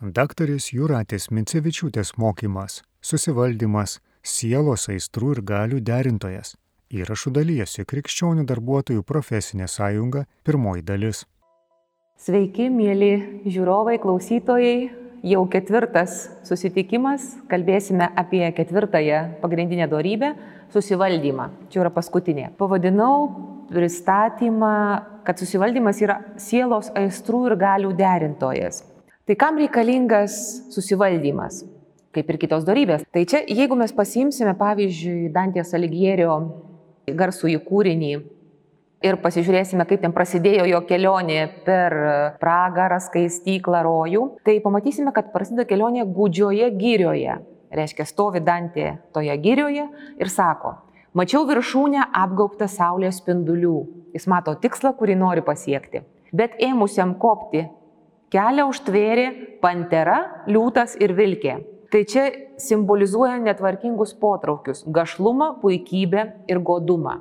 Daktarės Juratės Micevičiūtės mokymas - susivaldymas, sielos aistrų ir galių derintojas. Įrašų dalyjasi Krikščionių darbuotojų profesinė sąjunga pirmoji dalis. Sveiki, mėly žiūrovai, klausytojai. Jau ketvirtas susitikimas. Kalbėsime apie ketvirtąją pagrindinę darybę - susivaldymą. Čia yra paskutinė. Pavadinau pristatymą, kad susivaldymas yra sielos aistrų ir galių derintojas. Tai kam reikalingas susivaldymas? Kaip ir kitos darybės. Tai čia, jeigu mes pasimsime, pavyzdžiui, Dantės Aligierio garsų į kūrinį ir pasižiūrėsime, kaip ten prasidėjo jo kelionė per pragarą, skaistyklą, rojų, tai pamatysime, kad prasideda kelionė gudžioje gyrioje. Reiškia, stovi Dantė toje gyrioje ir sako, mačiau viršūnę apgaubtą saulės spindulių. Jis mato tikslą, kurį nori pasiekti. Bet ėmusiam kopti kelią užtvėrė pantera, liūtas ir vilkė. Tai čia simbolizuoja netvarkingus potraukius - gašlumą, puikybę ir godumą.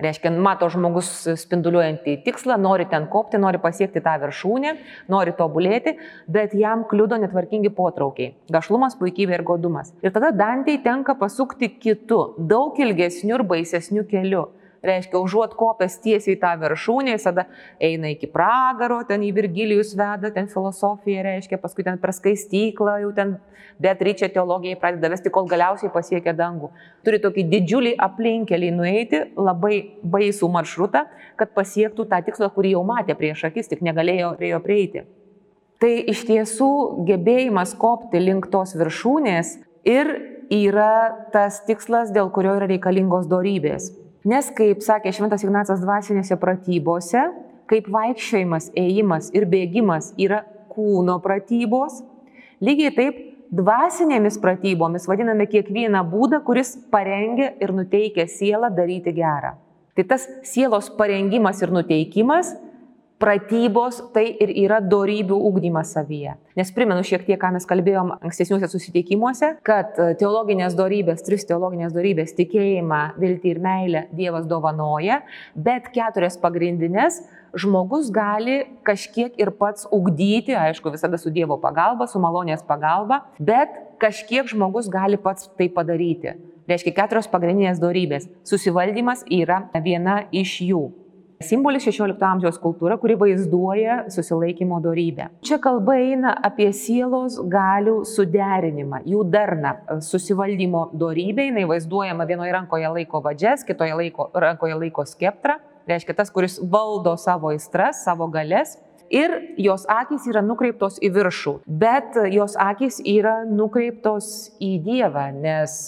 Reiškia, mato žmogus spinduliuojantį tikslą, nori ten kopti, nori pasiekti tą viršūnę, nori tobulėti, bet jam kliudo netvarkingi potraukiai - gašlumas, puikybė ir godumas. Ir tada Dantei tenka pasukti kitų, daug ilgesnių ir baisesnių kelių. Reiškia, užuot kopęs tiesiai tą viršūnę, jis tada eina iki pragaro, ten į Virgilijus veda, ten filosofija reiškia, paskui ten per skaistyklą, jau ten Beatričia teologijai pradeda vesti, kol galiausiai pasiekia dangų. Turi tokį didžiulį aplinkelį nueiti, labai baisų maršrutą, kad pasiektų tą tikslą, kurį jau matė prieš akis, tik negalėjo prie jo prieiti. Tai iš tiesų gebėjimas kopti link tos viršūnės ir yra tas tikslas, dėl kurio yra reikalingos darybės. Nes, kaip sakė Šventas Ignacas dvasinėse pratybose, kaip vaikščiojimas, ėjimas ir bėgimas yra kūno pratybos, lygiai taip dvasinėmis pratybomis vadiname kiekvieną būdą, kuris parengia ir nuteikia sielą daryti gerą. Tai tas sielos parengimas ir nuteikimas pratybos tai ir yra darybių ugdymas savyje. Nes primenu šiek tiek, ką mes kalbėjom ankstesniuose susitikimuose, kad e, teologinės darybės, tris teologinės darybės - tikėjimą, viltį ir meilę Dievas dovanoja, bet keturias pagrindinės žmogus gali kažkiek ir pats ugdyti, aišku, visada su Dievo pagalba, su malonės pagalba, bet kažkiek žmogus gali pats tai padaryti. Reiškia keturios pagrindinės darybės. Susivaldymas yra viena iš jų. Simbolis 16 amžiaus kultūra, kuri vaizduoja susilaikymo darybę. Čia kalba eina apie sielos galių suderinimą, jų darną. Susivaldymo darybė, jinai vaizduojama vienoje rankoje laiko vadžias, kitoje laiko, rankoje laiko skeptrą, reiškia tas, kuris valdo savo aistras, savo galės. Ir jos akis yra nukreiptos į viršų, bet jos akis yra nukreiptos į Dievą, nes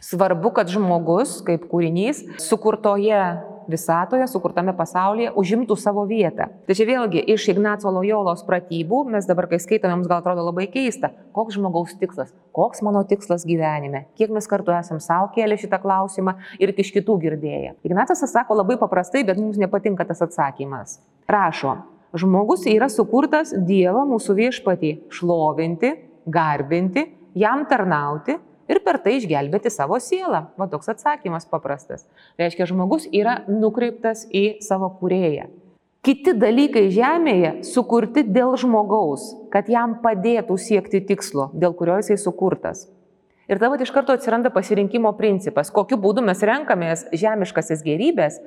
svarbu, kad žmogus kaip kūrinys sukurtoje visatoje, sukurtame pasaulyje, užimtų savo vietą. Čia vėlgi iš Ignaco Lojolos pratybų, mes dabar, kai skaitome, mums gal atrodo labai keista, koks žmogaus tikslas, koks mano tikslas gyvenime, kiek mes kartu esam savo kėlę šitą klausimą ir iš kitų girdėję. Ignacas atsako labai paprastai, bet mums nepatinka tas atsakymas. Rašo, žmogus yra sukurtas Dievą mūsų viešpatį šlovinti, garbinti, jam tarnauti ir per tai išgelbėti savo sielą. Va toks atsakymas paprastas. Reiškia, žmogus yra nukreiptas į savo kurėją. Kiti dalykai žemėje sukurti dėl žmogaus, kad jam padėtų siekti tikslo, dėl kurio jisai sukurtas. Ir tada iš karto atsiranda pasirinkimo principas, kokiu būdu mes renkamės žemiškasis gerybės,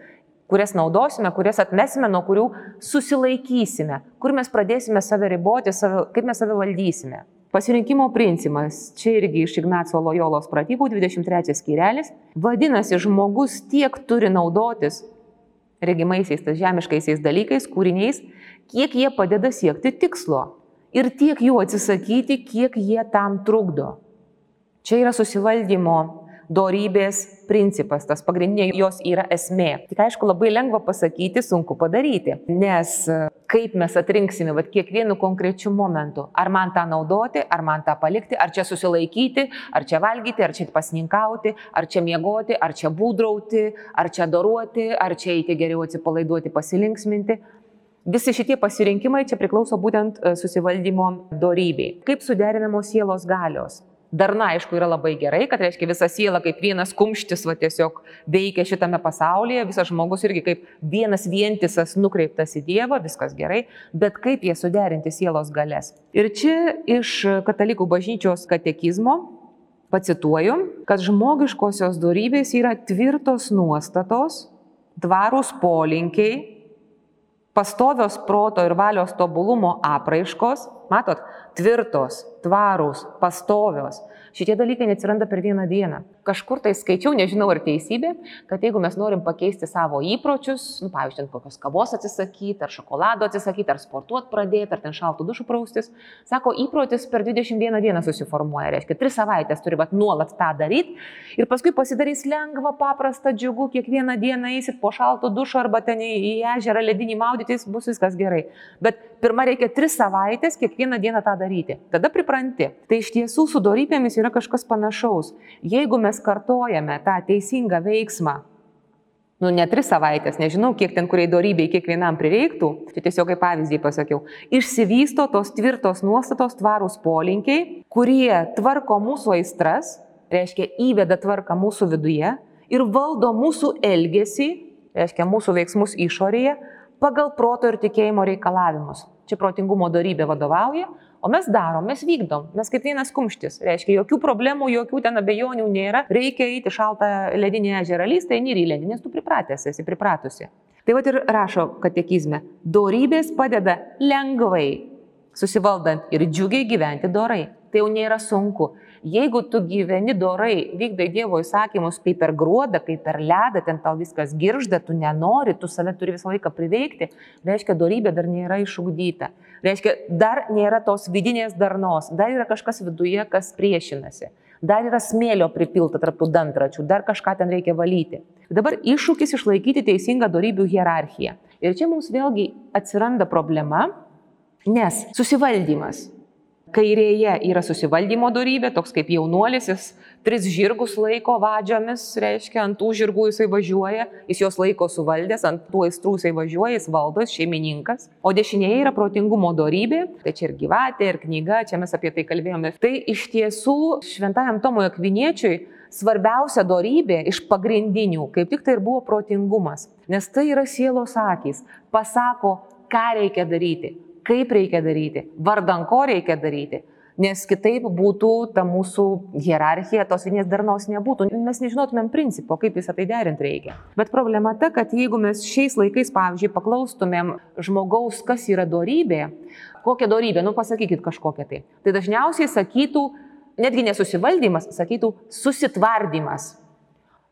kurias naudosime, kurias atmesime, nuo kurių susilaikysime, kur mes pradėsime save riboti, save, kaip mes save valdysime. Pasirinkimo principas, čia irgi iš Ignaco Lojolos pratybų 23 skyrelis, vadinasi, žmogus tiek turi naudotis regimaisiais, tas žemiškaisiais dalykais, kūriniais, kiek jie padeda siekti tikslo. Ir tiek jų atsisakyti, kiek jie tam trukdo. Čia yra susivaldymo dorybės principas, tas pagrindinė jos yra esmė. Tik aišku, labai lengva pasakyti, sunku padaryti, nes e, kaip mes atrinksime, vad kiekvienu konkrečiu momentu, ar man tą naudoti, ar man tą palikti, ar čia susilaikyti, ar čia valgyti, ar čia pasninkauti, ar čia miegoti, ar čia būdrauti, ar čia doruoti, ar čia eiti geriau atsipalaiduoti, pasilinksminti. Visi šitie pasirinkimai čia priklauso būtent e, susivaldymo dorybei. Kaip suderinamos sielos galios? Darna, aišku, yra labai gerai, kad reiškia visa siela kaip vienas kumštis va, tiesiog veikia šitame pasaulyje, visas žmogus irgi kaip vienas vientisas nukreiptas į Dievą, viskas gerai, bet kaip jie suderinti sielos galės. Ir čia iš katalikų bažnyčios katekizmo pacituoju, kad žmogiškosios darybės yra tvirtos nuostatos, tvarūs polinkiai, pastovios proto ir valios tobulumo apraiškos, matot, tvirtos, tvarūs, pastovios. Šitie dalykai neatsiranda per vieną dieną. Kažkur tai skaičiau, nežinau ar teisybė, kad jeigu mes norim pakeisti savo įpročius, nu, pavyzdžiui, ten kokios kavos atsisakyti, ar šokolado atsisakyti, ar sportuoti pradėti, ar ten šaltų dušų praustis, sako, įprotis per 21 dieną susiformuoja, reiškia, 3 savaitės turi vat, nuolat tą daryti ir paskui pasidarys lengva, paprasta, džiugu, kiekvieną dieną eisit po šaltų dušų arba ten į ežerą ledinį maudytis, bus viskas gerai. Bet pirmą reikia 3 savaitės kiekvieną dieną tą daryti. Tada pripranti. Tai iš tiesų su dorybėmis yra kažkas panašaus. Jeigu mes kartojame tą teisingą veiksmą, nu ne tris savaitės, nežinau, kiek ten kuriai darybei kiekvienam prireiktų, čia tiesiog kaip pavyzdį pasakiau, išsivysto tos tvirtos nuostatos, tvarūs polinkiai, kurie tvarko mūsų aistras, reiškia įveda tvarką mūsų viduje ir valdo mūsų elgesį, reiškia mūsų veiksmus išorėje, pagal proto ir tikėjimo reikalavimus. Čia protingumo darybė vadovauja, O mes darom, mes vykdom, mes kaip vienas kumštis. Reiškia, jokių problemų, jokių ten abejonių nėra. Reikia eiti šaltą ledinį ežerą lys, tai nėra įlendi, nes tu pripratęs esi, pripratusi. Tai va ir rašo katekizme, dorybės padeda lengvai, susivaldant ir džiugiai gyventi dorai. Tai jau nėra sunku. Jeigu tu gyveni dorai, vykdai Dievo įsakymus kaip per gruodą, kaip per ledą, ten tau viskas giržda, tu nenori, tu save turi visą laiką priveikti, reiškia, dorybė dar nėra išugdyta. Reiškia, dar nėra tos vidinės darnos, dar yra kažkas viduje, kas priešinasi. Dar yra smėlio pripilta tarp tų dantračių, dar kažką ten reikia valyti. Dabar iššūkis išlaikyti teisingą darybių hierarchiją. Ir čia mums vėlgi atsiranda problema, nes susivaldymas Kairėje yra susivaldymo darybė, toks kaip jaunuolis, jis tris žirgus laiko vadžiomis, reiškia, ant tų žirgų jisai važiuoja, jis juos laiko suvaldęs, ant tų aistrų jisai važiuoja, jis valdo, jis šeimininkas. O dešinėje yra protingumo darybė, tai čia ir gyvatė, ir knyga, čia mes apie tai kalbėjome. Tai iš tiesų šventajam Tomui Akviniečiui svarbiausia darybė iš pagrindinių, kaip tik tai ir buvo protingumas, nes tai yra sielos akis, pasako, ką reikia daryti kaip reikia daryti, vardan ko reikia daryti. Nes kitaip būtų ta mūsų hierarchija, tos vienės darnos nebūtų. Mes nežinotumėm principo, kaip visą tai derinti reikia. Bet problema ta, kad jeigu mes šiais laikais, pavyzdžiui, paklaustumėm žmogaus, kas yra darybė, kokia darybė, nu pasakykit kažkokią tai, tai dažniausiai sakytų, netgi nesusivaldymas, sakytų susitvardymas.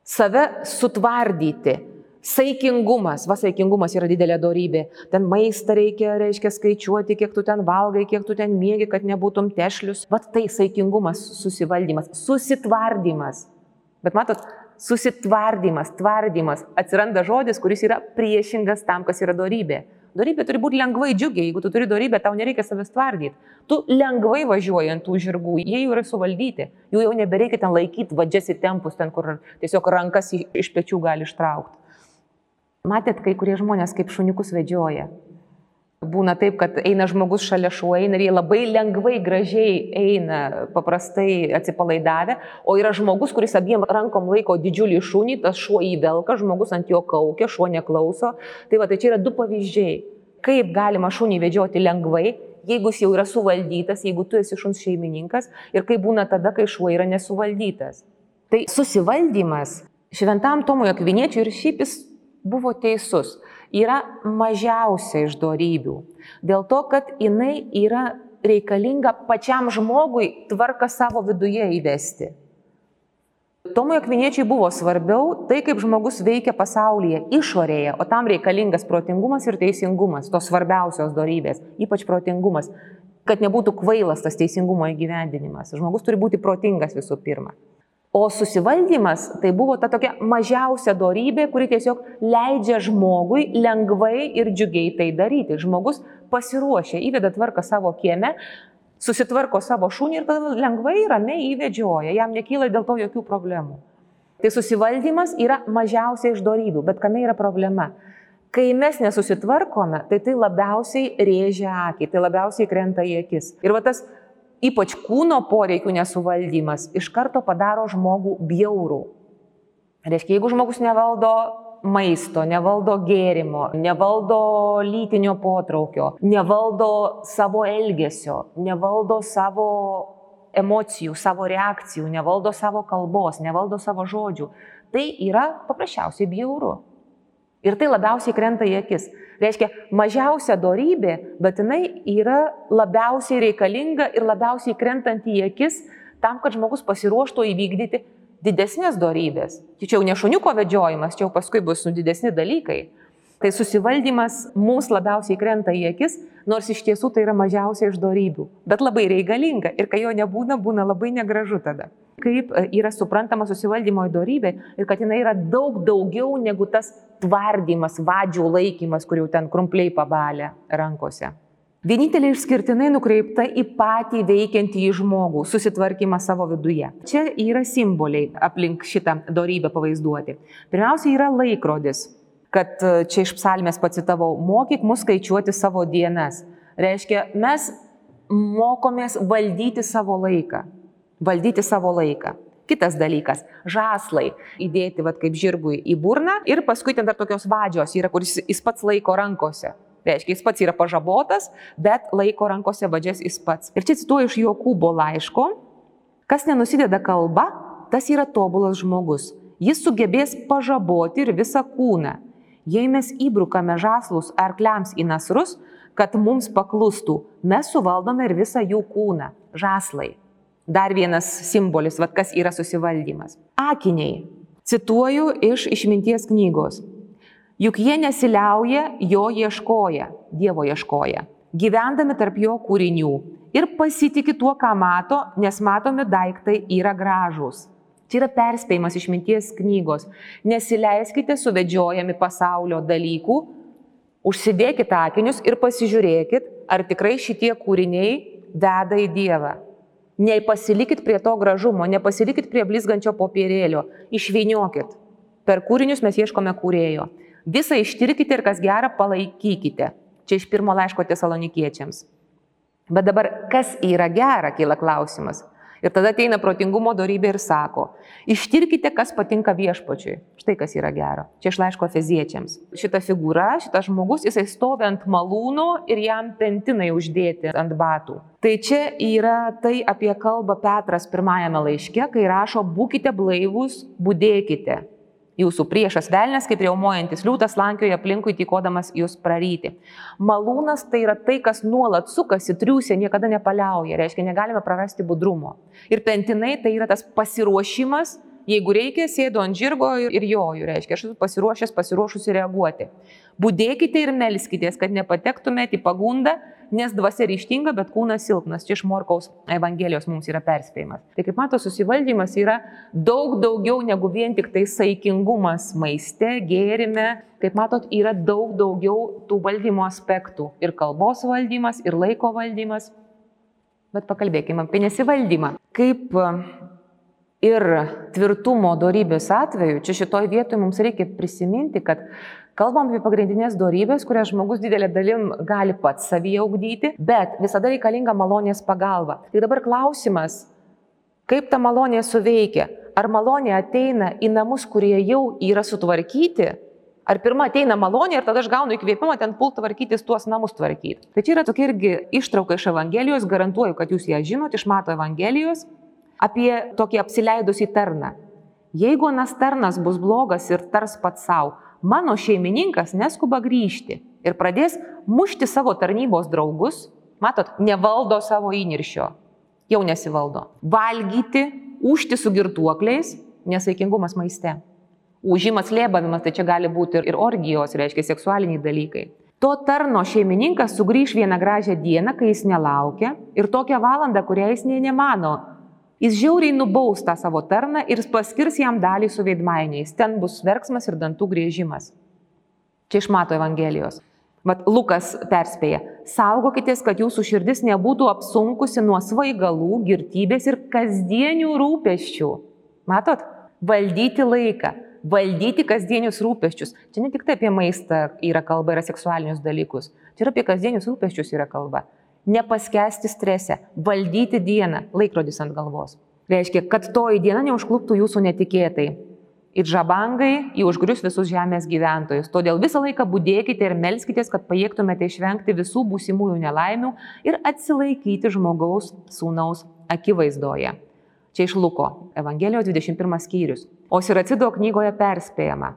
Save sutvardyti Saikingumas, va saikingumas yra didelė darybė. Ten maistą reikia, reiškia, skaičiuoti, kiek tu ten valgai, kiek tu ten mėgi, kad nebūtum tešlius. Va tai saikingumas, susivaldymas, susitvardymas. Bet matot, susitvardymas, tvardymas, atsiranda žodis, kuris yra priešingas tam, kas yra darybė. Darybė turi būti lengvai džiugiai, jeigu tu turi darybę, tau nereikia savęs tvardyti. Tu lengvai važiuoji ant tų žirgų, jie jau yra suvaldyti, jų jau nebereikia ten laikyti vadžias į tempus, ten kur tiesiog rankas iš pečių gali ištraukti. Matėt, kai kurie žmonės kaip šuniukus vedžioja. Būna taip, kad eina žmogus šalia šuo, eina ir jie labai lengvai, gražiai eina, paprastai atsipalaidavę, o yra žmogus, kuris abiem rankom laiko didžiulį šunį, tas šuo įvelka, žmogus ant jo kaukia, šuo neklauso. Tai va, tai čia yra du pavyzdžiai. Kaip galima šunį vedžioti lengvai, jeigu jis jau yra suvaldytas, jeigu tu esi šuns šeimininkas ir kaip būna tada, kai šuo yra nesuvaldytas. Tai susivaldymas šventam Tomui Akviniečiui ir šiaip jis buvo teisus. Yra mažiausia iš darybių. Dėl to, kad jinai yra reikalinga pačiam žmogui tvarką savo viduje įvesti. Tomui Akviniečiai buvo svarbiau tai, kaip žmogus veikia pasaulyje, išorėje, o tam reikalingas protingumas ir teisingumas, tos svarbiausios darybės, ypač protingumas, kad nebūtų kvailas tas teisingumo įgyvendinimas. Žmogus turi būti protingas visų pirma. O susivaldymas tai buvo ta tokia mažiausia darybė, kuri tiesiog leidžia žmogui lengvai ir džiugiai tai daryti. Žmogus pasiruošia, įveda tvarką savo kieme, susitvarko savo šunį ir tada lengvai ramiai įvedžioja, jam nekyla dėl to jokių problemų. Tai susivaldymas yra mažiausia iš darybių, bet kame yra problema? Kai mes nesusitvarkome, tai tai labiausiai rėžia akį, tai labiausiai krenta į akis. Ir va tas ypač kūno poreikių nesuvaldymas, iš karto padaro žmogų bjaurų. Reiškia, jeigu žmogus nevaldo maisto, nevaldo gėrimo, nevaldo lytinio potraukio, nevaldo savo elgesio, nevaldo savo emocijų, savo reakcijų, nevaldo savo kalbos, nevaldo savo žodžių, tai yra paprasčiausiai bjauru. Ir tai labiausiai krenta į akis. Reiškia, mažiausia darybė, bet jinai yra labiausiai reikalinga ir labiausiai krentanti į akis tam, kad žmogus pasiruoštų įvykdyti didesnės darybės. Čia jau ne šuniuko vedžiojimas, čia jau paskui bus nu didesni dalykai. Tai susivaldymas mums labiausiai krenta į akis, nors iš tiesų tai yra mažiausia iš darybių, bet labai reikalinga ir kai jo nebūna, būna labai negražu tada. Kaip e, yra suprantama susivaldymo įdorybė ir kad jinai yra daug daugiau negu tas tvardymas, vadžių laikymas, kur jau ten krumpliai pabalė rankose. Vienintelė išskirtinai nukreipta į patį veikiantį žmogų, susitvarkymą savo viduje. Čia yra simboliai aplink šitą darybę pavaizduoti. Pirmiausia yra laikrodis, kad e, čia iš psalmės pacitavau, mokyk mus skaičiuoti savo dienas. Reiškia, mes mokomės valdyti savo laiką. Valdyti savo laiką. Kitas dalykas - žaslai. Įdėti, vad kaip žirgui, į burną ir paskui ten dar tokios vadžios yra, kuris jis pats laiko rankose. Reiškia, jis pats yra pažabotas, bet laiko rankose vadžias jis pats. Ir čia cituoju iš Jokūbo laiško, kas nenusideda kalba, tas yra tobulas žmogus. Jis sugebės pažaboti ir visą kūną. Jei mes įbrukame žaslus arkliams į nasrus, kad mums paklustų, mes suvaldome ir visą jų kūną - žaslai. Dar vienas simbolis, vad kas yra susivaldymas. Akiniai. Cituoju iš išminties knygos. Juk jie nesiliauja, jo ieškoja, Dievo ieškoja, gyvendami tarp jo kūrinių ir pasitikė tuo, ką mato, nes matomi daiktai yra gražūs. Čia yra perspėjimas iš minties knygos. Nesileiskite suvedžiojami pasaulio dalykų, užsidėkite akinius ir pasižiūrėkit, ar tikrai šitie kūriniai veda į Dievą. Nepasilikit prie to gražumo, nepasilikit prie blizgančio popierėlio, išviniokit. Per kūrinius mes ieškome kūrėjo. Visą ištirkite ir kas gera palaikykite. Čia iš pirmo laiško tesalonikiečiams. Bet dabar, kas yra gera, kyla klausimas. Ir tada ateina protingumo darybė ir sako, ištirkite, kas patinka viešpačiui. Štai kas yra gero. Čia iš laiško feziečiams. Šita figūra, šitas žmogus, jisai stovi ant malūno ir jam pentinai uždėti ant batų. Tai čia yra tai, apie kalbą Petras pirmajame laiške, kai rašo, būkite blaivus, būdėkite. Jūsų priešas velnės, kaip riaumojantis liūtas, lankioja aplinkui tykodamas jūs praryti. Malūnas tai yra tai, kas nuolat sukasi, triūsia, niekada nepaliauja, reiškia, negalime prarasti budrumo. Ir pentinai tai yra tas pasiruošimas, jeigu reikia, sėdu ant žirgo ir joju, reiškia, aš esu pasiruošęs, pasiruošusi reaguoti. Būdėkite ir melskitės, kad nepatektumėte į pagundą, nes dvasia ryštinga, bet kūnas silpnas. Čia iš Morkaus Evangelijos mums yra perspėjimas. Tai kaip mato, susivaldymas yra daug daugiau negu vien tik tai saikingumas maiste, gėrime. Kaip matot, yra daug daugiau tų valdymo aspektų. Ir kalbos valdymas, ir laiko valdymas. Bet pakalbėkime apie nesivaldymą. Kaip ir tvirtumo darybės atveju, čia šitoj vietoje mums reikia prisiminti, kad Kalbam apie pagrindinės darybės, kurias žmogus didelė dalim gali pats savyje augdyti, bet visada reikalinga malonės pagalba. Tai dabar klausimas, kaip ta malonė suveikia? Ar malonė ateina į namus, kurie jau yra sutvarkyti? Ar pirmą ateina malonė ir tada aš gaunu įkvėpimą ten pult tvarkytis tuos namus tvarkyti? Tai čia yra tokia irgi ištrauka iš Evangelijos, garantuoju, kad jūs ją žinot, iš Mato Evangelijos, apie tokį apsileidusį tarną. Jeigu anas tarnas bus blogas ir tars pats savo, mano šeimininkas neskuba grįžti ir pradės mušti savo tarnybos draugus, matot, nevaldo savo įniršio, jau nesivaldo. Valgyti, užti su girtuokliais, nesaikingumas maiste. Užimas lėbavimas, tai čia gali būti ir orgijos, reiškia seksualiniai dalykai. To tarno šeimininkas sugrįž vieną gražią dieną, kai jis nelaukia ir tokią valandą, kurią jis nė nemano, Jis žiauriai nubaus tą savo tarną ir paskirs jam dalį su veidmainiais. Ten bus verksmas ir dantų grėžimas. Čia iš Mato Evangelijos. Vat Lukas perspėja, saugokitės, kad jūsų širdis nebūtų apsunkusi nuo svaigalų, girtybės ir kasdienių rūpeščių. Matot, valdyti laiką, valdyti kasdienius rūpeščius. Čia ne tik tai apie maistą yra kalba, yra seksualinius dalykus. Čia ir apie kasdienius rūpeščius yra kalba. Nepaskesti strese, valdyti dieną, laikrodis ant galvos. Reiškia, kad toji diena neužkluptų jūsų netikėtai. Ir žabangai jį užgrius visus žemės gyventojus. Todėl visą laiką būdėkite ir melskitės, kad pajėgtumėte išvengti visų būsimųjų nelaimių ir atsilaikyti žmogaus sūnaus akivaizdoje. Čia iš Luko, Evangelijos 21 skyrius. O Siracido knygoje perspėjama.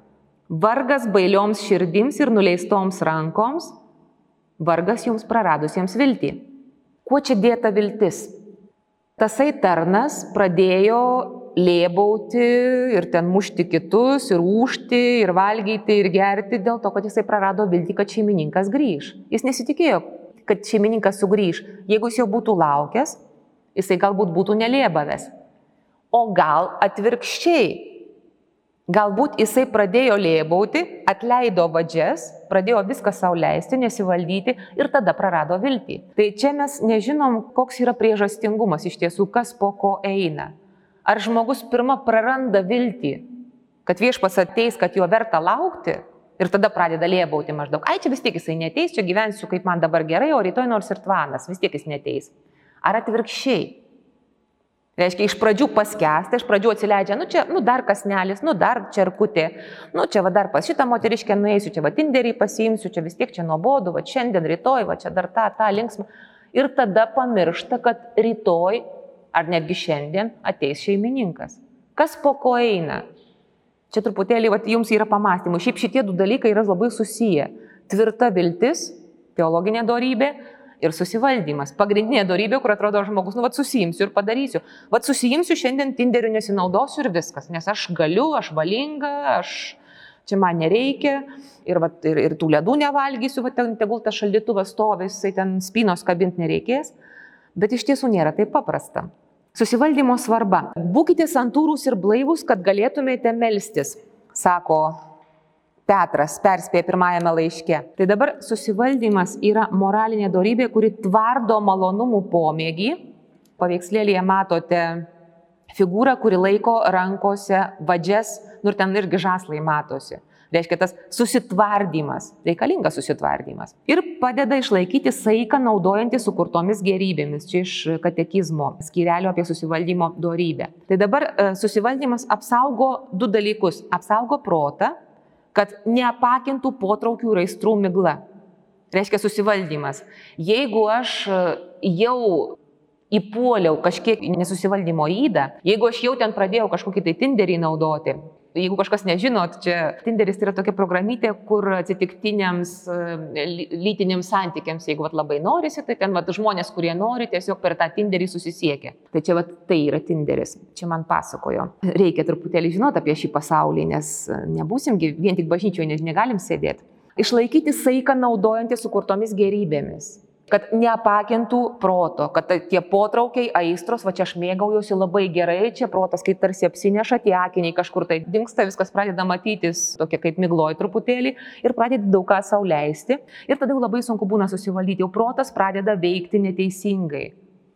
Vargas bailioms širdims ir nuleistoms rankoms, vargas jums praradusiems viltį. Kuo čia dėta viltis? Tasai tarnas pradėjo lėbauti ir ten mušti kitus, ir užti, ir valgyti, ir gerti dėl to, kad jisai prarado viltį, kad šeimininkas grįž. Jis nesitikėjo, kad šeimininkas sugrįž. Jeigu jis jau būtų laukęs, jisai galbūt būtų nelėbavęs. O gal atvirkščiai, Galbūt jisai pradėjo lėbauti, atleido vadžias, pradėjo viską sauliaisti, nesivaldyti ir tada prarado viltį. Tai čia mes nežinom, koks yra priežastingumas iš tiesų, kas po ko eina. Ar žmogus pirmą praranda viltį, kad viešpas ateis, kad jo verta laukti ir tada pradeda lėbauti maždaug, ai čia vis tiek jisai neteis, čia gyvensiu kaip man dabar gerai, o rytoj nors ir tvanas, vis tiek jis neteis. Ar atvirkščiai? Reiškia, iš pradžių paskęsta, iš pradžių atsileidžia, nu čia, nu dar kasnelis, nu dar čerkutė, nu čia va dar pas šitą moteriškę nueisiu, čia va tinderį pasiimsiu, čia vis tiek čia nuobodu, va šiandien, rytoj, va čia dar tą, tą linksmą. Ir tada pamiršta, kad rytoj ar netgi šiandien ateis šeimininkas. Kas po ko eina? Čia truputėlį va, jums yra pamastymų. Šiaip šitie du dalykai yra labai susiję. Tvirta viltis, teologinė darybė ir susivaldymas. Pagrindinė darybė, kur atrodo žmogus, nu, vad susijimsiu ir padarysiu. Vad susijimsiu šiandien Tinderiu nesinaudosiu ir viskas, nes aš galiu, aš valinga, aš čia man nereikia ir, vat, ir, ir tų ledų nevalgysiu, va, ten tegul tas šaldytuvas stovi, jisai ten spynos kabint nereikės. Bet iš tiesų nėra taip paprasta. Susivaldymo svarba. Būkite santūrūs ir blaivūs, kad galėtumėte melstis, sako Petras perspėja pirmajame laiške. Tai dabar susivaldymas yra moralinė darybė, kuri tvardo malonumų pomėgį. Paveikslėlėje matote figūrą, kuri laiko rankose vadžias, nu ir ten irgi žaslai matosi. Reiškia tas susitvardymas, reikalingas susitvardymas. Ir padeda išlaikyti saiką naudojantį sukurtomis gerybėmis. Čia iš katekizmo skyrelio apie susivaldymo darybę. Tai dabar e, susivaldymas apsaugo du dalykus. Apsaugo protą kad neapakintų potraukių ir aistrų migla. Reiškia susivaldymas. Jeigu aš e, jau įpuoliau kažkiek nesusivaldymo įdą, jeigu aš jau ten pradėjau kažkokį tai tinderį naudoti, jeigu kažkas nežinot, čia Tinderis yra tokia programytė, kur atsitiktiniams e, lytiniams santykiams, jeigu vat, labai norisi, tai ten vat, žmonės, kurie nori, tiesiog per tą Tinderį susisiekia. Tai čia vat, tai yra Tinderis. Čia man pasakojo. Reikia truputėlį žinoti apie šį pasaulį, nes nebūsim vien tik bažnyčioje, nes negalim sėdėti. Išlaikyti saiką naudojantį sukurtomis gerybėmis kad neapakintų proto, kad tie potraukiai, aistros, va čia aš mėgaujuosi labai gerai, čia protas kaip tarsi apsineša, tie akiniai kažkur tai dinksta, viskas pradeda matytis tokia kaip migloj truputėlį ir pradeda daug ką sauliaisti ir tada jau labai sunku būna susivaldyti, jau protas pradeda veikti neteisingai.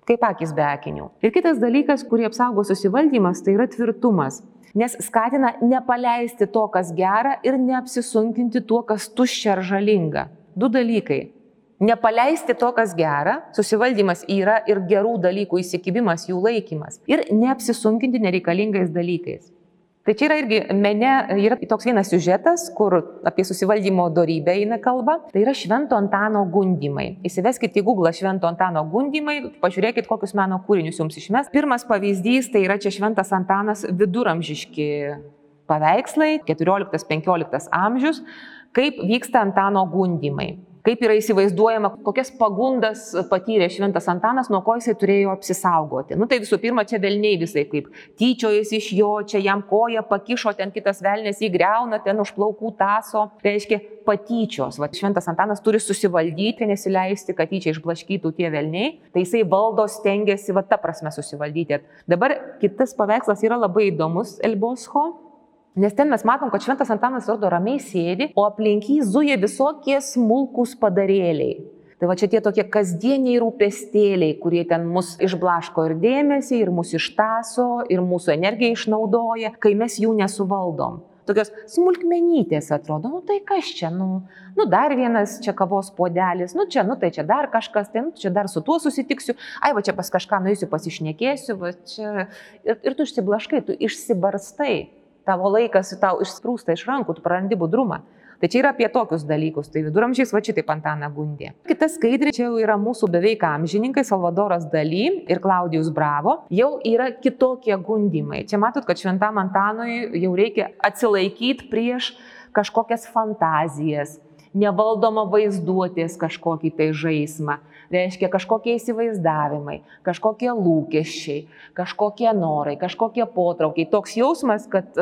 Kaip akis be akinių. Ir kitas dalykas, kurį apsaugo susivaldymas, tai yra tvirtumas nes skatina nepaleisti to, kas gera ir neapsisunkinti tuo, kas tuščia ar žalinga. Du dalykai Nepaleisti to, kas gera, susivaldymas yra ir gerų dalykų įsikibimas, jų laikymas. Ir neapsisunkinti nereikalingais dalykais. Tai čia yra irgi mene, yra toks vienas siužetas, kur apie susivaldymo darybę eina kalba. Tai yra Švento Antano gundimai. Įsiveskite į Google Švento Antano gundimai, pažiūrėkite, kokius meno kūrinius jums išmes. Pirmas pavyzdys tai yra čia Šventas Antanas viduramžiški paveikslai, 14-15 amžius, kaip vyksta Antano gundimai kaip yra įsivaizduojama, kokias pagundas patyrė Šventas Antanas, nuo ko jisai turėjo apsisaugoti. Nu tai visų pirma, čia velniai visai kaip tyčiojasi iš jo, čia jam koja pakišo, ten kitas velnės įgreuna, ten už plaukų taso. Tai reiškia patyčios. Va, Šventas Antanas turi susivaldyti, nesileisti, kad tyčia išblaškytų tie velniai. Tai jisai valdo, stengiasi, va ta prasme susivaldyti. Dabar kitas paveikslas yra labai įdomus Elbosho. Nes ten mes matom, kad šventas Antanas Ordo ramiai sėdi, o aplink jį zuja visokie smulkus padarėliai. Tai va čia tie tokie kasdieniai rūpestėliai, kurie ten mus išblaško ir dėmesį, ir mus ištaso, ir mūsų energiją išnaudoja, kai mes jų nesuvaldom. tokios smulkmenytės atrodo, nu tai kas čia, nu, nu dar vienas čia kavos podelis, nu čia, nu tai čia dar kažkas, tai nu, čia dar su tuo susitiksiu, ai va čia pas kažką nueisiu, pasišnekėsiu, va čia. Ir, ir tu išsiblaškai, tu išsibarstai, tavo laikas tau išsprūsta iš rankų, tu prarandi budrumą. Tai čia yra apie tokius dalykus, tai viduramžiais va šitaip Antaną gundė. Kita skaidrė čia jau yra mūsų beveik amžininkai Salvadoras Daly ir Klaudijus Bravo, jau yra kitokie gundimai. Čia matot, kad šventam Antanui jau reikia atsilaikyti prieš kažkokias fantazijas, nevaldoma vaizduotės kažkokį tai žaismą. Reiškia kažkokie įsivaizdavimai, kažkokie lūkesčiai, kažkokie norai, kažkokie potraukiai. Toks jausmas, kad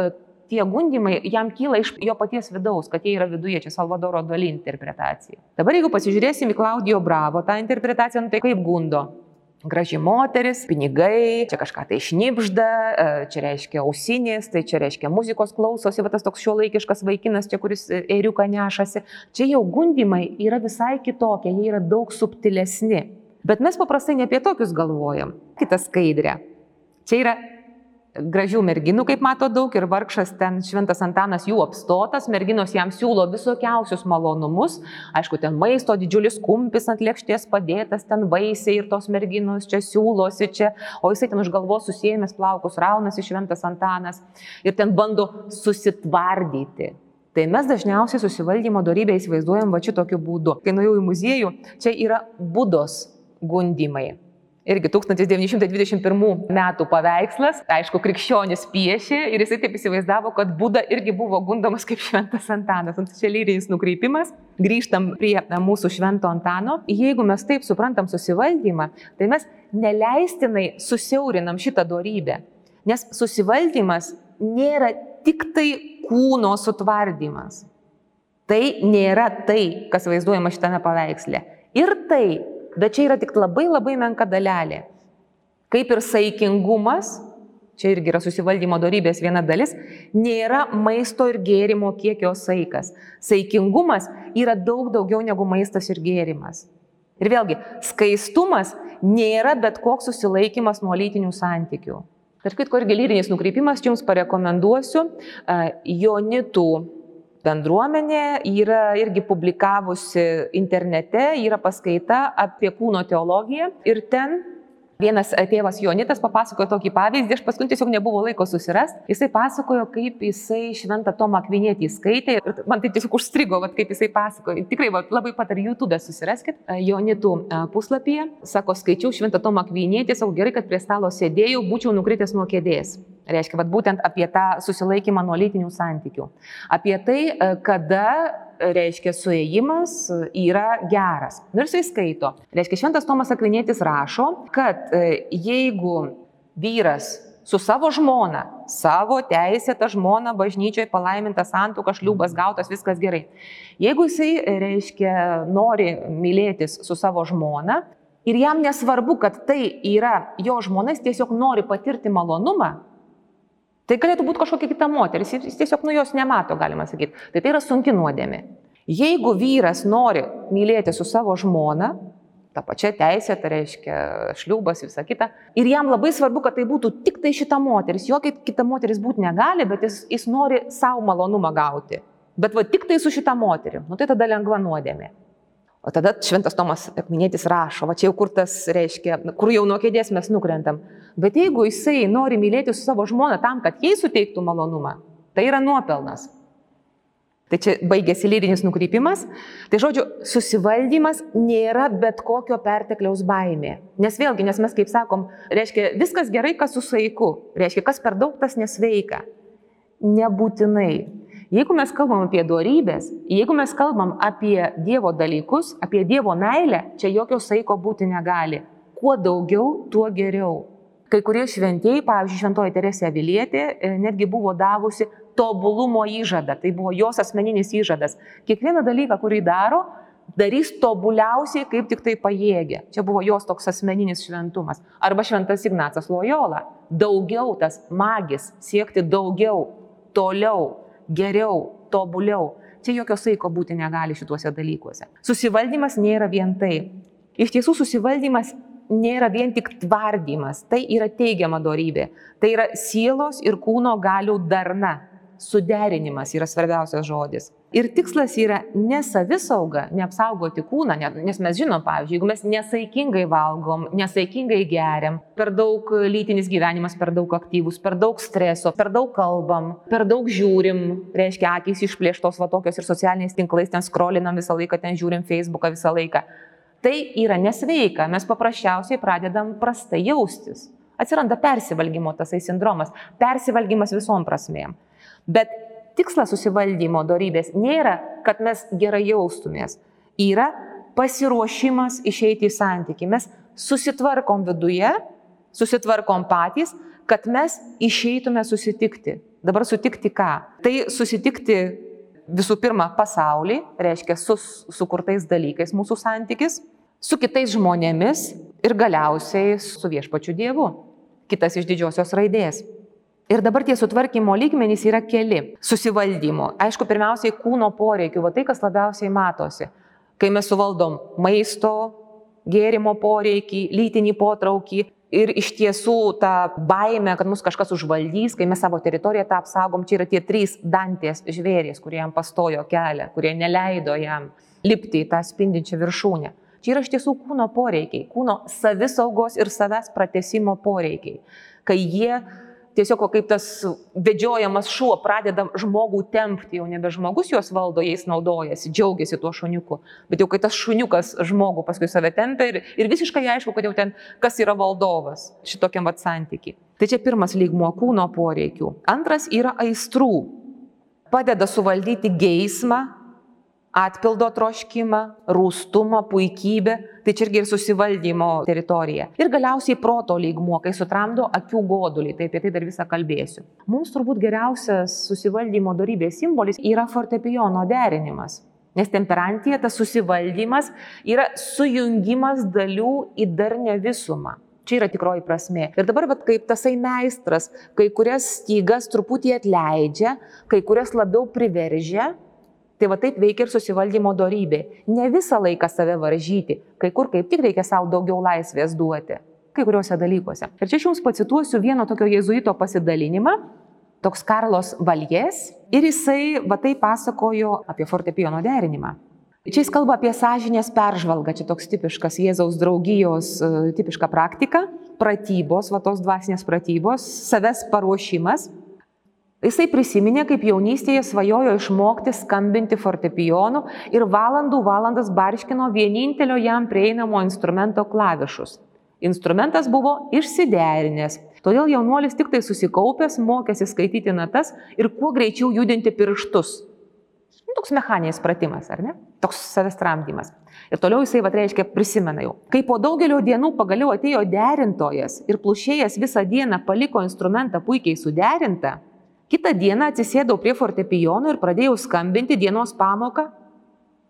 tie gundimai jam kyla iš jo paties vidaus, kad jie yra viduje, čia Salvadoro Dali interpretacija. Dabar jeigu pasižiūrėsim į Klaudijo Bravo tą interpretaciją, nu tai kaip gundo? Graži moteris, pinigai, čia kažką tai šnipžda, e, čia reiškia ausinės, tai čia reiškia muzikos klausosi, va tas toks šio laikiškas vaikinas, čia kuris eiriuką nešasi. Čia jau gundimai yra visai kitokie, jie yra daug subtilesni. Bet mes paprastai ne apie tokius galvojam. Kita skaidrė. Čia yra gražių merginų, kaip mato daug, ir vargšas ten šventas Antanas jų apstotas, merginos jam siūlo visokiausius malonumus, aišku, ten maisto didžiulis kumpis ant lėkštės padėtas, ten vaisiai ir tos merginos čia siūlosi čia, o jisai ten už galvos susijęs plaukus raunasi šventas Antanas ir ten bando susitvardyti. Tai mes dažniausiai susivaldymo darybę įsivaizduojam va šitokiu būdu. Kai nuėjau į muziejų, čia yra būdos gundimai irgi 1921 metų paveikslas, aišku, krikščionis piešė ir jisai taip įsivaizdavo, kad Buda irgi buvo gundomas kaip šventas Antanas. Ant čia lyrinis nukreipimas. Grįžtam prie mūsų švento Antano. Jeigu mes taip suprantam susivaldymą, tai mes neleistinai susiaurinam šitą darybę. Nes susivaldymas nėra tik tai kūno sutvardymas. Tai nėra tai, kas vaizduojama šitame paveiksle. Ir tai bet čia yra tik labai labai menka dalelė. Kaip ir saikingumas, čia irgi yra susivaldymo darybės viena dalis, nėra maisto ir gėrimo kiekio saikas. Saikingumas yra daug daugiau negu maistas ir gėrimas. Ir vėlgi, skaistumas nėra bet koks susilaikimas nuo lytinių santykių. Tarp kitko irgi lyrinis nukreipimas, jums parekomenduosiu Jonitų bendruomenė yra irgi publikavusi internete, yra paskaita apie kūno teologiją ir ten Vienas tėvas Jonitas papasakojo tokį pavyzdį, aš paskui tiesiog nebuvo laiko susirasti. Jisai pasakojo, kaip jisai šventą Tomą Akvinėtį skaitė ir man tai tiesiog užstrigo, vat, kaip jisai pasakojo. Tikrai vat, labai patariu YouTube susiraskit Jonitų puslapyje. Sako, skaičiau šventą Tomą Akvinėtį, sako gerai, kad prie stalo sėdėjau, būčiau nukritęs nuo kėdės. Reiškia, vat, būtent apie tą susilaikymą nuo lytinių santykių. Apie tai, kada reiškia suėjimas yra geras. Nu ir jisai skaito. Reiškia, šventas Tomas Akvinėtis rašo, kad e, jeigu vyras su savo žmona, savo teisėtą žmoną bažnyčioje palaimintas santuokas, šliubas gautas, viskas gerai. Jeigu jisai, reiškia, nori mylėtis su savo žmona ir jam nesvarbu, kad tai yra jo žmona, jis tiesiog nori patirti malonumą, Tai galėtų būti kažkokia kita moteris, jis tiesiog nu jos nemato, galima sakyti. Tai tai yra sunki nuodėmė. Jeigu vyras nori mylėti su savo žmona, ta pačia teisė, tai reiškia šliubas, visa kita, ir jam labai svarbu, kad tai būtų tik tai šita moteris, jokia kita moteris būti negali, bet jis, jis nori savo malonumą gauti. Bet va tik tai su šita moterim, nu tai tada lengva nuodėmė. O tada šventas Tomas Akminėtis rašo, va čia jau kur tas reiškia, kur jau nuo kėdės mes nukrentam. Bet jeigu jisai nori mylėti su savo žmona tam, kad jai suteiktų malonumą, tai yra nuopelnas. Tai čia baigėsi lyrinis nukrypimas. Tai žodžiu, susivaldymas nėra bet kokio pertekliaus baimė. Nes vėlgi, nes mes kaip sakom, reiškia viskas gerai, kas su saiku. Reiškia, kas per daug, tas nesveika. Nebūtinai. Jeigu mes kalbam apie duorybės, jeigu mes kalbam apie Dievo dalykus, apie Dievo meilę, čia jokio saiko būti negali. Kuo daugiau, tuo geriau. Kai kurie šventieji, pavyzdžiui, Šventoji Teresė Avilietė, e, netgi buvo davusi tobulumo įžadą. Tai buvo jos asmeninis įžadas. Kiekvieną dalyką, kurį daro, darys tobuliausiai, kaip tik tai pajėgia. Čia buvo jos toks asmeninis šventumas. Arba šventas Ignacas Lojola. Daugiau tas magis, siekti daugiau, toliau geriau, tobuliau. Čia jokio saiko būti negali šituose dalykuose. Susivaldymas nėra vien tai. Iš tiesų susivaldymas nėra vien tik tvardymas, tai yra teigiama darybė. Tai yra sielos ir kūno galių darna. suderinimas yra svarbiausias žodis. Ir tikslas yra ne savisauga, neapsaugoti kūną, nes mes žinom, pavyzdžiui, jeigu mes nesaikingai valgom, nesaikingai geriam, per daug lytinis gyvenimas, per daug aktyvus, per daug streso, per daug kalbam, per daug žiūrim, reiškia, akys išplėštos va tokios ir socialiniais tinklais, ten skrolinam visą laiką, ten žiūrim Facebooką visą laiką. Tai yra nesveika, mes paprasčiausiai pradedam prastai jaustis. Atsiranda persivalgymo tasai sindromas, persivalgymas visom prasmėm. Bet tikslas susivaldymo darybės nėra, kad mes gerai jaustumės. Yra pasiruošimas išeiti į santyki. Mes susitvarkom viduje, susitvarkom patys, kad mes išeitume susitikti. Dabar sutikti ką? Tai susitikti visų pirma pasaulį, reiškia su sukurtais dalykais mūsų santykis, su kitais žmonėmis ir galiausiai su viešpačiu Dievu. Kitas iš didžiosios raidės. Ir dabar tie sutvarkymo lygmenys yra keli. Susivaldymo. Aišku, pirmiausiai kūno poreikių, va tai, kas labiausiai matosi. Kai mes suvaldom maisto, gėrimo poreikį, lytinį potraukį ir iš tiesų tą baimę, kad mus kažkas užvaldys, kai mes savo teritoriją tą apsaugom, čia yra tie trys dantės žvėrys, kurie jam pastojo kelią, kurie neleido jam lipti į tą spindinčią viršūnę. Čia yra iš tiesų kūno poreikiai, kūno savisaugos ir savęs pratesimo poreikiai. Kai jie tiesiog kaip tas vedžiojamas šuo pradeda žmogų tempti, jau nebe žmogus juos valdo, jais naudojasi, džiaugiasi tuo šuniuku, bet jau kai tas šuniukas žmogų paskui save tempia ir, ir visiškai aišku, kad jau ten kas yra valdovas šitokiam vat santykiai. Tai čia pirmas lygmuo kūno poreikių. Antras yra aistrų. Padeda suvaldyti geismą, atpildo troškimą, rūstumą, puikybę, tai čia irgi ir susivaldymo teritorija. Ir galiausiai proto lygmuo, kai sutramdo akių godulį, tai apie tai dar visą kalbėsiu. Mums turbūt geriausias susivaldymo darybės simbolis yra fortepijono derinimas. Nes temperantija, tas susivaldymas yra sujungimas dalių į darnę visumą. Čia yra tikroji prasme. Ir dabar, vat, kaip tasai meistras, kai kurias stygas truputį atleidžia, kai kurias labiau priveržia, Tai va taip veikia ir susivaldymo darybė. Ne visą laiką save varžyti, kai kur kaip tik reikia savo daugiau laisvės duoti, kai kuriuose dalykuose. Ir čia aš jums pacituosiu vieno tokio jėzuito pasidalinimą, toks Karlos Valjes, ir jisai va taip pasakojo apie fortepijono derinimą. Čia jis kalba apie sąžinės peržvalgą, čia toks tipiškas Jėzaus draugijos e, tipiška praktika, pratybos, va tos dvasinės pratybos, savęs paruošimas Jisai prisiminė, kaip jaunystėje svajojo išmokti skambinti fortepijonu ir valandų valandas barškino vienintelio jam prieinamo instrumento klavišus. Instrumentas buvo išsiderinęs, todėl jaunuolis tik tai susikaupęs mokėsi skaityti natas ir kuo greičiau judinti pirštus. Nu, toks mechaninis pratimas, ar ne? Toks savęs tramdymas. Ir toliau jisai, vad reiškia, prisimena jau. Kai po daugelio dienų pagaliau atėjo derintojas ir plušėjas visą dieną paliko instrumentą puikiai suderintą, Kita diena atsisėdau prie fortepijono ir pradėjau skambinti dienos pamoką.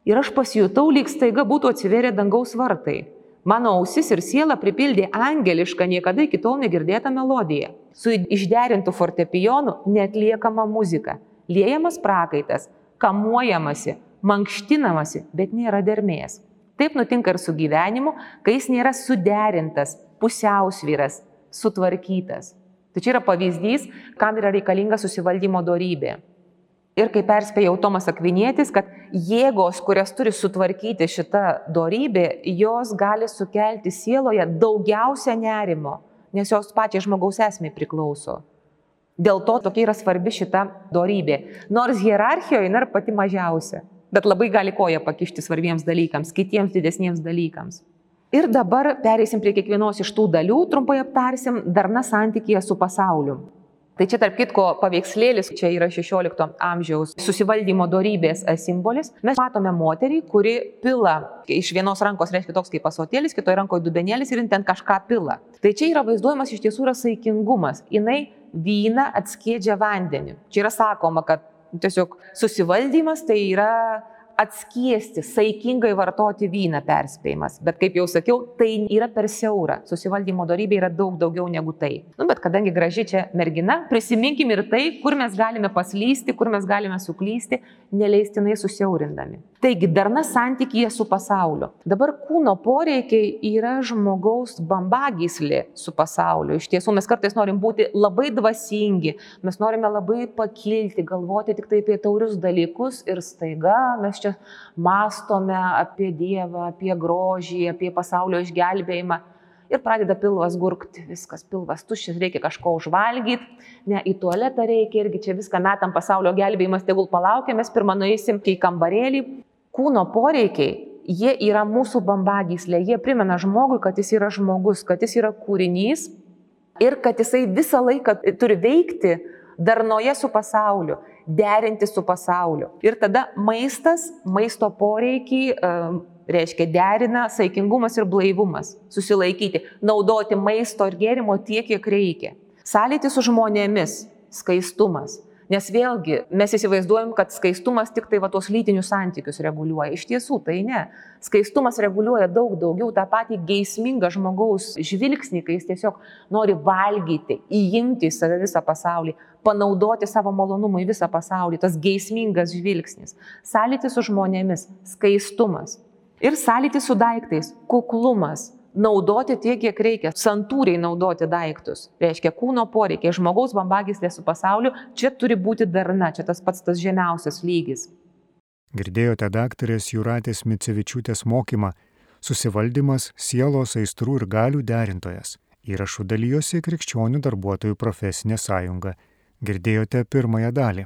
Ir aš pasijutau, lyg staiga būtų atsiverę dangaus vartai. Mano ausis ir siela pripildė angelišką, niekada iki tol negirdėtą melodiją. Su išderintų fortepijonu netliekama muzika, liejamas prakaitas, kamuojamasi, mankštinamasi, bet nėra dermės. Taip nutinka ir su gyvenimu, kai jis nėra suderintas, pusiausvyras, sutvarkytas. Tai čia yra pavyzdys, kam yra reikalinga susivaldymo darybė. Ir kaip perspėjau Tomas Akvinėtis, kad jėgos, kurias turi sutvarkyti šita darybė, jos gali sukelti sieloje daugiausia nerimo, nes jos pačiai žmogaus esmė priklauso. Dėl to tokia yra svarbi šita darybė. Nors hierarchijoje yra pati mažiausia, bet labai gali koja pakišti svarbiems dalykams, kitiems didesniems dalykams. Ir dabar pereisim prie kiekvienos iš tų dalių, trumpai aptarsim darna santykėje su pasauliu. Tai čia tarp kitko paveikslėlis, čia yra 16 amžiaus susivaldymo darybės simbolis. Mes matome moterį, kuri pila iš vienos rankos, reiškia toks kaip pasotėlis, kitoje rankoje dubenėlis ir ten kažką pila. Tai čia yra vaizduojamas iš tiesų yra saikingumas. Jis vyną atskiedžia vandenį. Čia yra sakoma, kad tiesiog susivaldymas tai yra atskiesti, saikingai vartoti vyną perspėjimas. Bet kaip jau sakiau, tai yra per siaura. Susivaldymo darybė yra daug daugiau negu tai. Nu, bet kadangi graži čia mergina, prisiminkim ir tai, kur mes galime paslysti, kur mes galime suklysti, neleistinai susiaurindami. Taigi darna santykyje su pasauliu. Dabar kūno poreikiai yra žmogaus bambagyslė su pasauliu. Iš tiesų mes kartais norim būti labai dvasingi, mes norime labai pakilti, galvoti tik tai apie taurius dalykus ir staiga mes čia mastome apie Dievą, apie grožį, apie pasaulio išgelbėjimą ir pradeda pilvas gurkti, viskas pilvas tuščias, reikia kažko užvalgyti, ne į tualetą reikia irgi čia viską metam pasaulio gelbėjimas, tegul palaukia, mes pirmą nueisim į kambarėlį. Kūno poreikiai, jie yra mūsų bambagyslė, jie primena žmogui, kad jis yra žmogus, kad jis yra kūrinys ir kad jisai visą laiką turi veikti darnoje su pasauliu, derinti su pasauliu. Ir tada maistas, maisto poreikiai, reiškia derina saikingumas ir blaivumas, susilaikyti, naudoti maisto ir gėrimo tiek, kiek reikia. Sąlyti su žmonėmis, skaistumas. Nes vėlgi mes įsivaizduojam, kad skaistumas tik tai va tos lytinius santykius reguliuoja. Iš tiesų tai ne. Skaistumas reguliuoja daug daugiau tą patį geismingą žmogaus žvilgsnį, kai jis tiesiog nori valgyti, įimti į save visą pasaulį, panaudoti savo malonumui visą pasaulį. Tas geismingas žvilgsnis. Sąlyti su žmonėmis, skaistumas ir sąlytis su daiktais, kuklumas, naudoti tiek, kiek reikia, santūriai naudoti daiktus. Reiškia, kūno poreikiai, žmogaus bambagyslė su pasauliu, čia turi būti darna, čia tas pats tas žemiausias lygis. Girdėjote daktarės Juratės Micevičiūtės mokymą Susivaldymas sielos aistrų ir galių derintojas. Įrašų dalyjosi Krikščionių darbuotojų profesinė sąjunga. Girdėjote pirmąją dalį.